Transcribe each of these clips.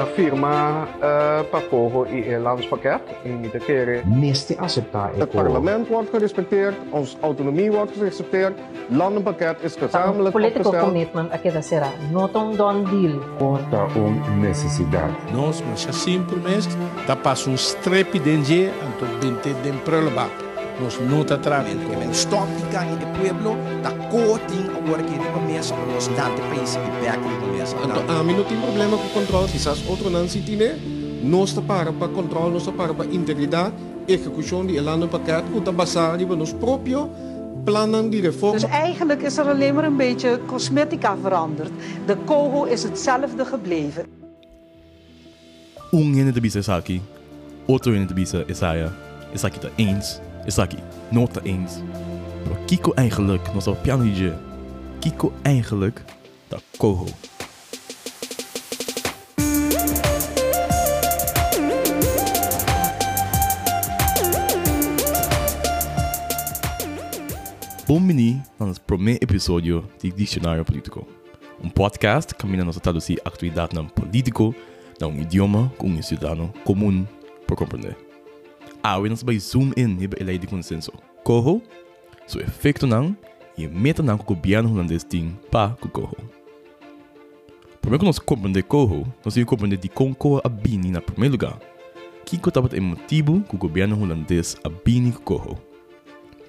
afirma uh, pakogo i landspakket in de keren. Neste acceptar Het parlement wordt gerespecteerd, ons autonomie wordt gerespecteerd, landenpakket is gezamenlijk Political opgesteld. commitment aqui será notong don deal. Corta um necessidade. Nós, mas mês, tá passo um strepe de dinheiro, então binte de prolaba. Nós não tá trazendo. que men stop ficar in de pueblo, da coating agora que de começa para nós dante país e back de começa. Então, a mim não tem problema com controle. Quizás outro não se tiver. Nós está para para controle, nós está para para integridade, execução de elano pakket, o tabasar de nos próprio plannen die reforma. Dus eigenlijk is er alleen maar een beetje cosmetica veranderd. De kogo is hetzelfde gebleven. Um ene de bisa is aqui, outro ene de bisa is Aya. Is aqui tá eens, is aqui not tá eens. Maar Kiko eigenlijk, nog zo piano DJ. Kiko eigenlijk, tá Koho. Bom-vindo ao nosso primeiro episódio de Dicionário Político. Um podcast que caminha nos traduzir atualidade não político na um idioma com um cidadão comum por compreender. Ah, nós vamos zoom in a lei de consenso. Corro, seu efeito não e meta não que o governo holandês tem para o corro. Primeiro que nós compreender corro, nós temos compreender de como corro a bini na primeiro lugar. Que que estava o motivo que o governo holandês a bini com corro.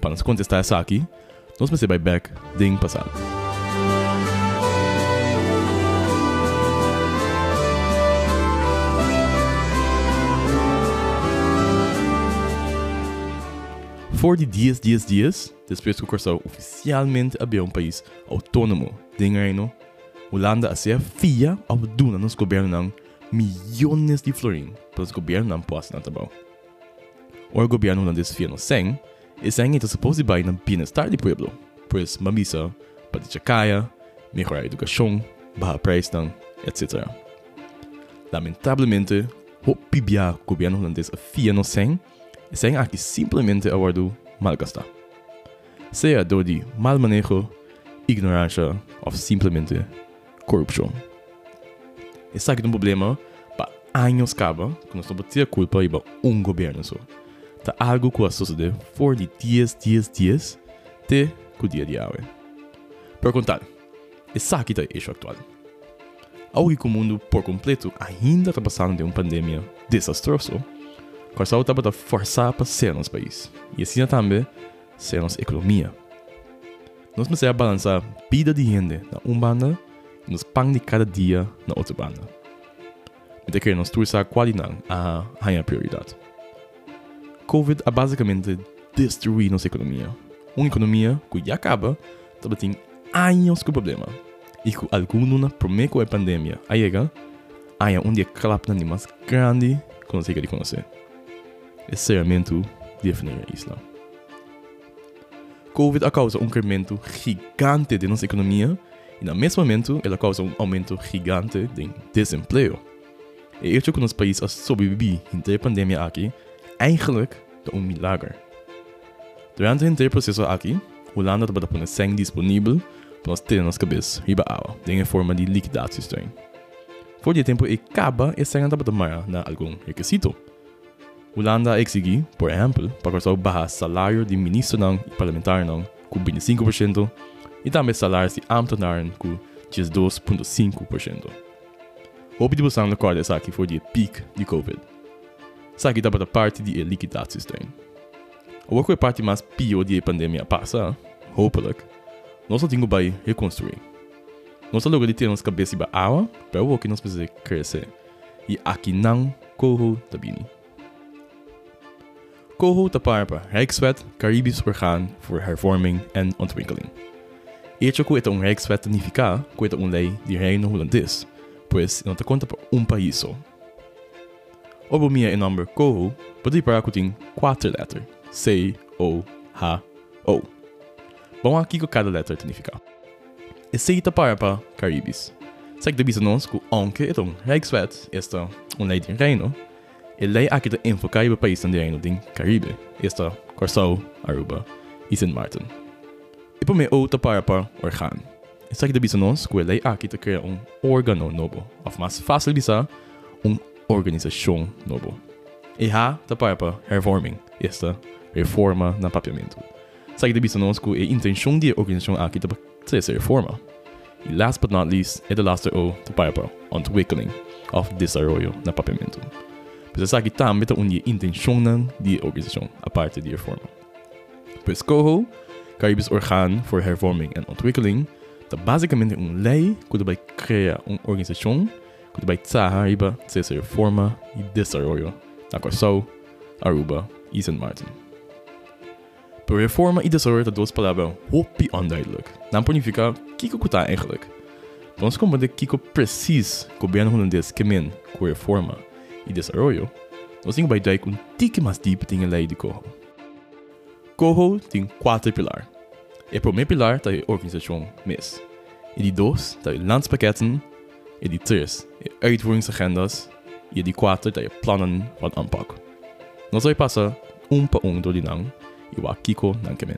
Para nos contestar essa aqui, nós ser back ding passado. Voor die dias, dias, dias, depois que o Corsão oficialmente abriu um país autônomo de Reino, Holanda a ser fia ao duna nos governo ng milhões de florin para os governos não possam trabalhar. O governo holandês fia no sem, e sem está suposto ir na bem-estar do povo, pois mamisa para kaya, melhorar a educação, baixar preço, etc. Lamentavelmente, o pibia governo holandês fia no sem, sem aqui simplesmente aguardo mal gastar. Seja door de mal manejo, ignorância ou simplesmente corrupção. Esse aqui é um problema para anos caba, que nós estamos a culpa para um governo só. Tá algo que vai suceder for de dias, dias, dias, até o dia de hoje. Por contar, esse aqui é o eixo atual. Algo que o mundo por completo ainda está passando de uma pandemia desastrosa, só está para forçar para ser nosso país. E assim também ser nossa economia. Nós precisamos balançar a vida de gente na uma banda e nos pão de cada dia na outra banda. Mas que nós torcer a qualidade a a prioridade. Covid a basicamente destruir nossa economia. Uma economia que já acaba, também tem anos com problema. E que alguns na primeira pandemia a chega, há um dia clap na mais grande que nós de conhecer. Esse é definir a isla. Covid causa um crescimento gigante de nossa economia e no mesmo momento ela causa um aumento gigante de desemprego. E isso que nosso país a sobreviver entre a pandemia aqui eigenlijk de um milagre. Durante o processo aqui, Holanda estava pondo sangue disponível para nós ter nas cabeças riba água, em forma de liquidação. Por de tempo, acaba e sangue estava tomar na algum requisito. Holanda exigi, por exemplo, para que barra salário de ministro não e parlamentar não com 25% e também salários de ambtenaren com 12,5%. O objetivo na corda aqui foi de pico de Covid. Sa kita pada parte de liquidatie Ook weer parte mais pior de pandemia passa, hopelijk, nós temos que reconstruir. Nós logo de ter nossa cabeça para água, para o que nós precisamos crescer. E aqui não corro da bini. Corro da para Rijkswet Caribisch Orgaan voor Hervorming en Ontwikkeling. Este é um Rijkswet que é uma lei de reino holandês, pois não te conta para um país só. Obo minha em nome Koho, pode ir para tem quatro letras. C, O, H, O. Bom aqui com cada letra significa. E C está para para Caribes. Sei que devia nós que onde é um Rijkswet, esta um lei de reino, e lei aqui está enfocar o país de reino de Caribe, esta Corsau, Aruba e St. Martin. E por mim O está para para organ. E sei que devia nós que a lei aqui está criar um órgão novo, of mais fácil bisa uma organização novo. E há também para hervorming, esta reforma na papiamento. Sabe que nós que a intenção da organização aqui também ser reforma. E last but not least, é de laatste o também para ontwikkeling of desarrollo na papiamento. Pois essa aqui também é uma intenção da organização, a parte da reforma. Pois COHO, Caribes Orgaan voor Hervorming en Ontwikkeling, dat basicamente uma lei que vai criar uma organização que vai trabalhar riba essa reforma e desarrollo na Corsol, Aruba e St. Martin. Por reforma e desarrollo dat duas palavras hopi onduidelijk. Não significa o que que está eigenlijk. Vamos compreender o que que precies o governo holandês quer com reforma e desarrollo. Que dar um tique mais deep a lei de COHO. COHO tem quatro pilares. O primeiro pilar é a organisação MES. E de dois o landspakketten. E de três é uitvoeringsagendas. E de quatro é plannen van aanpak. Nós vamos passar um para um door die nang. E o Kiko nang kemen.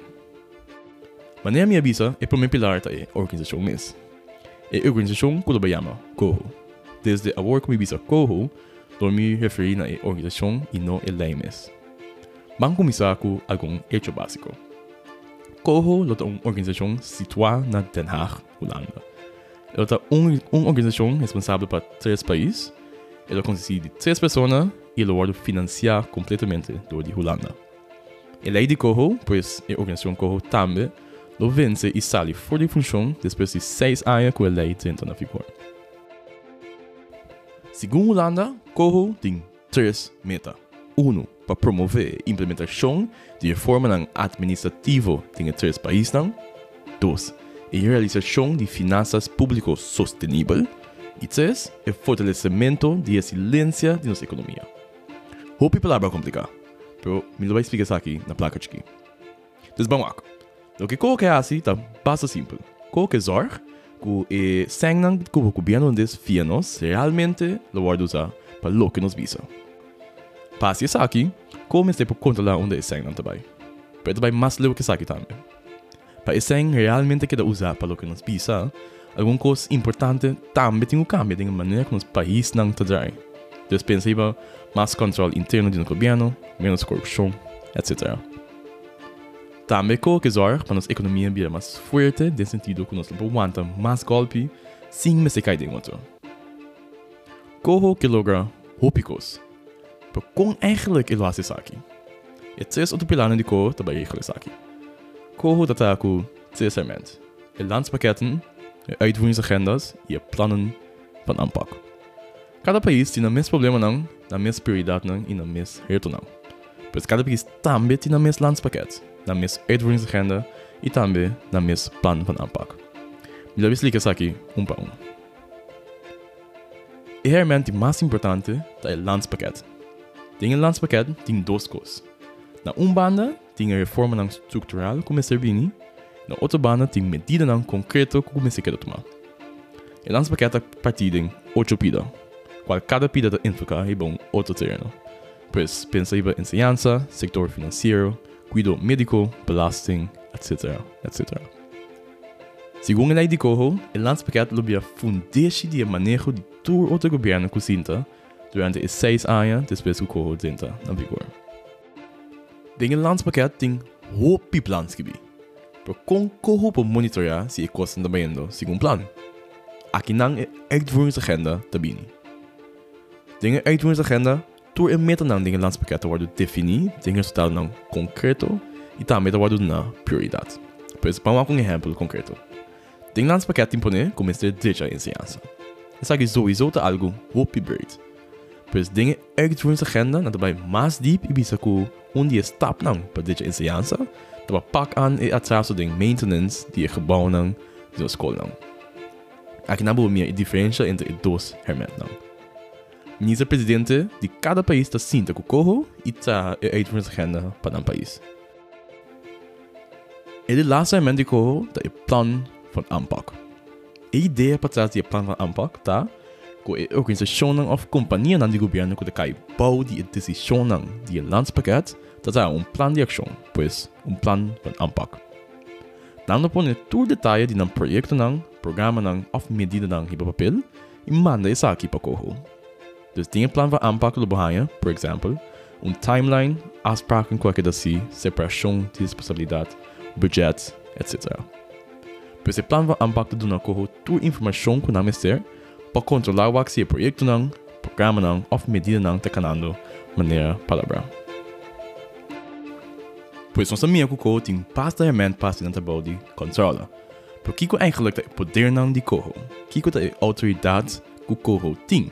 Wanneer me avisa, o primeiro pilar é a organisação MES. A organização chama COHO. Desde a work me visa COHO, door me na organização e não a lei MES. Vamos começar com algum hecho básico. COHO é uma organização situada na Den Haag, Holanda. Ela é uma organização responsável por três países. Ela consiste de três pessoas e ela é financiada completamente de Holanda. A lei de COHO, pois a organização COHO também, lo vence e sai fora de função depois de seis anos que a lei entra na vigor. Segundo Holanda, COHO tem três metas. 1. Para promover a implementação de reforma administrativa em três países. 2. A realização de finanças públicas sustentáveis. E 3. O fortalecimento da resiliência de nossa economia. Houve palavra complicada, mas me vou explicar aqui na placa aqui. Então, vamos lá. O que qualquer assim está bastante simples. Qualquer zorg que o sangue que o governo desfia nos realmente lo pode usar para o que nos visa. Passe isso aqui, comecei por controlar onde esse sangue não trabalha. Mas também mais leu que isso aqui também. Para esse sangue realmente querer usar para o que nos visa, alguma coisa importante também tem um cambio de maneira que nos países não trabalham. Então, pensei mais controle interno do governo, menos corrupção, etc. Também com que zorg para nossa economia ser mais forte, no sentido que nós não aguenta mais golpe, sem me se cair de outro. Corro que logra hópicos. Pero kung eigenlijk ilo asi sa akin. E tres outro pilanen de ko tabay eigenlijk sa akin. Ko data ku tsesament. E landspakketten, e uitvoeringsagendas e plannen van aanpak. Cada país tem a mesma problema não, na mesma prioridade não e na mesma reto não. Pois cada país também tem a mesma landspakket, na mesma uitvoeringsagenda e também na mesma plan van aanpak. Melhor explicar isso aqui um para um. E realmente mais importante é o landspakket. Tem um landspakket tem duas coisas. Na uma banda tem a reforma estrutural como servini, na outra banda tem medida concreta como se quer tomar. O landspakket é partido em oito pidas, qual cada pida da enfocar é um outro terreno. Pois pensa em ensinança, setor financeiro, cuidado médico, belasting, etc. etc. Segundo a lei de COHO, o landspakket lobia fundeer de manejo de todo outro governo que durante os seis anos depois que o COHO entra na vigor. Ding landspakket tem hoop plans gibi. Pero com COHO para monitorar a coisa está trabalhando segundo plano. Aqui door een meta não dingen landspakketten worden definir, dingen totaal não concreto e também worden na prioridade. Pois vamos com um exemplo concreto. Tem landspakket impone como este dicha ensinança. Essa aqui sowieso te algo hoop bird. Pois dingen uitvoeringsagenda na daarbij mais diep ibisa ku um dia stap não para dicha ensinança, daarbij pak aan e atraso ding maintenance die gebouw não de uma escola não. Aqui na boa minha diferença entre os dois hermet não. Minister-presidente de cada país está cinta com o corro e está a uitvoeringsagenda para um país. E de laatste element de corro está o plan van aanpak. A ideia para trás do plan van aanpak está com a organização of companhia do governo que cai bau de decisão de landspakket, está um plan de ação, pois um plan van aanpak. Não põe todo detalhe de um projeto não, programa não, of medida não em papel e manda isso aqui para corro. Dus dingen plan van aanpak lo behangen, por exemplo, een timeline, afspraken qualquer dasi, separação de responsabilidade, budget, etc. Pues el plan van aanpak te doen na coho tu informação com name ser, para controlar o que é projeto nang, programa nang, of medida nang te canando, maneira palavra. Pois nossa minha coco tem pastoramente pasta na body controla. Por Kiko eigenlijk de poder nang di coho. Kiko de autoridade que coho tem.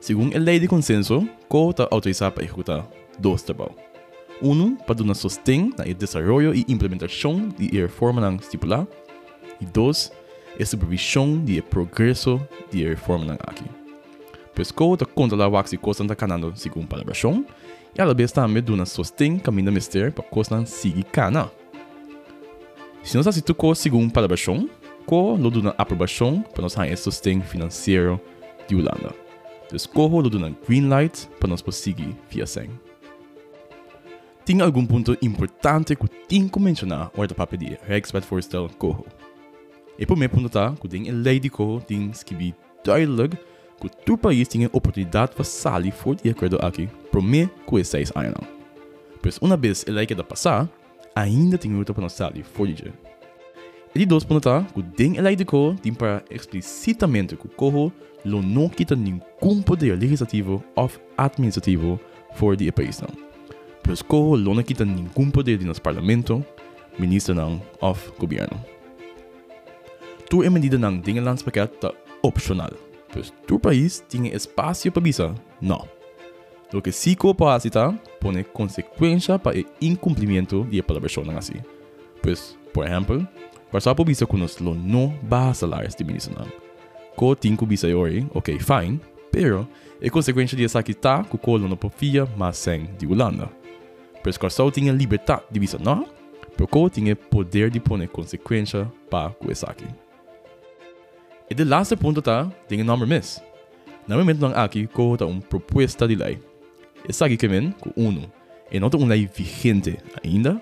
Segundo a lei de consenso, coho está autorizado para executar dois trabalhos. Uno, para dar sostén na desarrollo e implementação de reforma nang estipular. E dois, a supervisão de progresso de reforma aqui. Pois coho está controlar o que se costa está canando segundo palabração, e ela vez também dá sostén caminho mister para costa seguir cana. Se nós assistimos segundo palabração, co lo dá aprovação para nós ter sostén financeiro de Holanda. Lo dá green light para nós seguir via sem. Tem algum ponto importante que tem que mencionar hora para pedir Rijkswetsvoorstel coho. E meu ponto tá, que tem a lei de coho tem que duidelijk que todo país tem a oportunidade para sair for de acordo aqui, por mim que é seis anos. Pois uma vez a lei que passar, ainda tem luta para nós sair for de E de dois pontos tá, que tem a lei de coho tem para explicitamente que o coho lo não quita nenhum poder legislativo ou administrativo for de país não. Pois coho lo não quita nenhum poder de nosso parlamento, ministro não ou governo. Tu é medida não tem landspaket tá opcional. Pois tu país tem espaço para visa? Não. Lo que sí capacita pone consequência para o incumprimento de palabração assim. Pois, por exemplo, para por visa que nós lo não baja salários de ministro não. Co tem que visa ori, ok, fine, pero é consequência de essa que tá que o não profia mas sem de Holanda. Só tem liberdade de visa não, co tem poder de pôr consequência para o essa aqui. E de laatste ponto tá, tem number miss. Normalmente lang aqui ko ta uma proposta de lei. Essa aqui que men, ko uno, e não uma lei vigente ainda,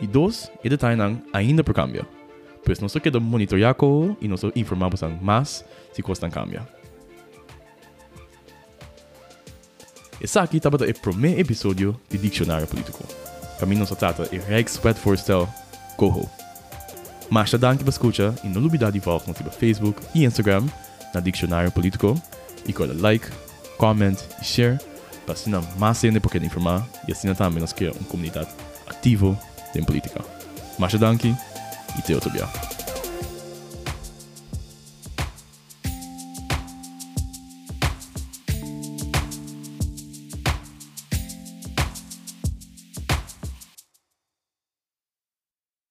e dois, e nang ainda por cambio. Queda monitorear ko e nós informamos ang mais se costan cambia. Essa aqui estava o primeiro episódio de Dicionário Político. Caminho se trata de Rijkswetvoorstel Coho. Mas já danke escuta e não olvidar de voltar no Facebook e Instagram na Dicionário Político e cola like, comment e share para assim mais gente porque informar e assim também nós criar uma comunidade ativa em política. Mas danke e te outro dia.